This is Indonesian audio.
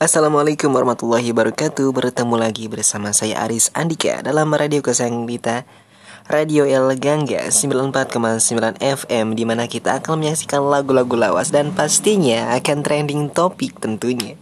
Assalamualaikum warahmatullahi wabarakatuh. Bertemu lagi bersama saya Aris Andika Dalam Radio Kesang Dita Radio El Gangga 94,9 FM Di mana kita akan menyaksikan lagu-lagu lawas Dan pastinya akan trending topik tentunya.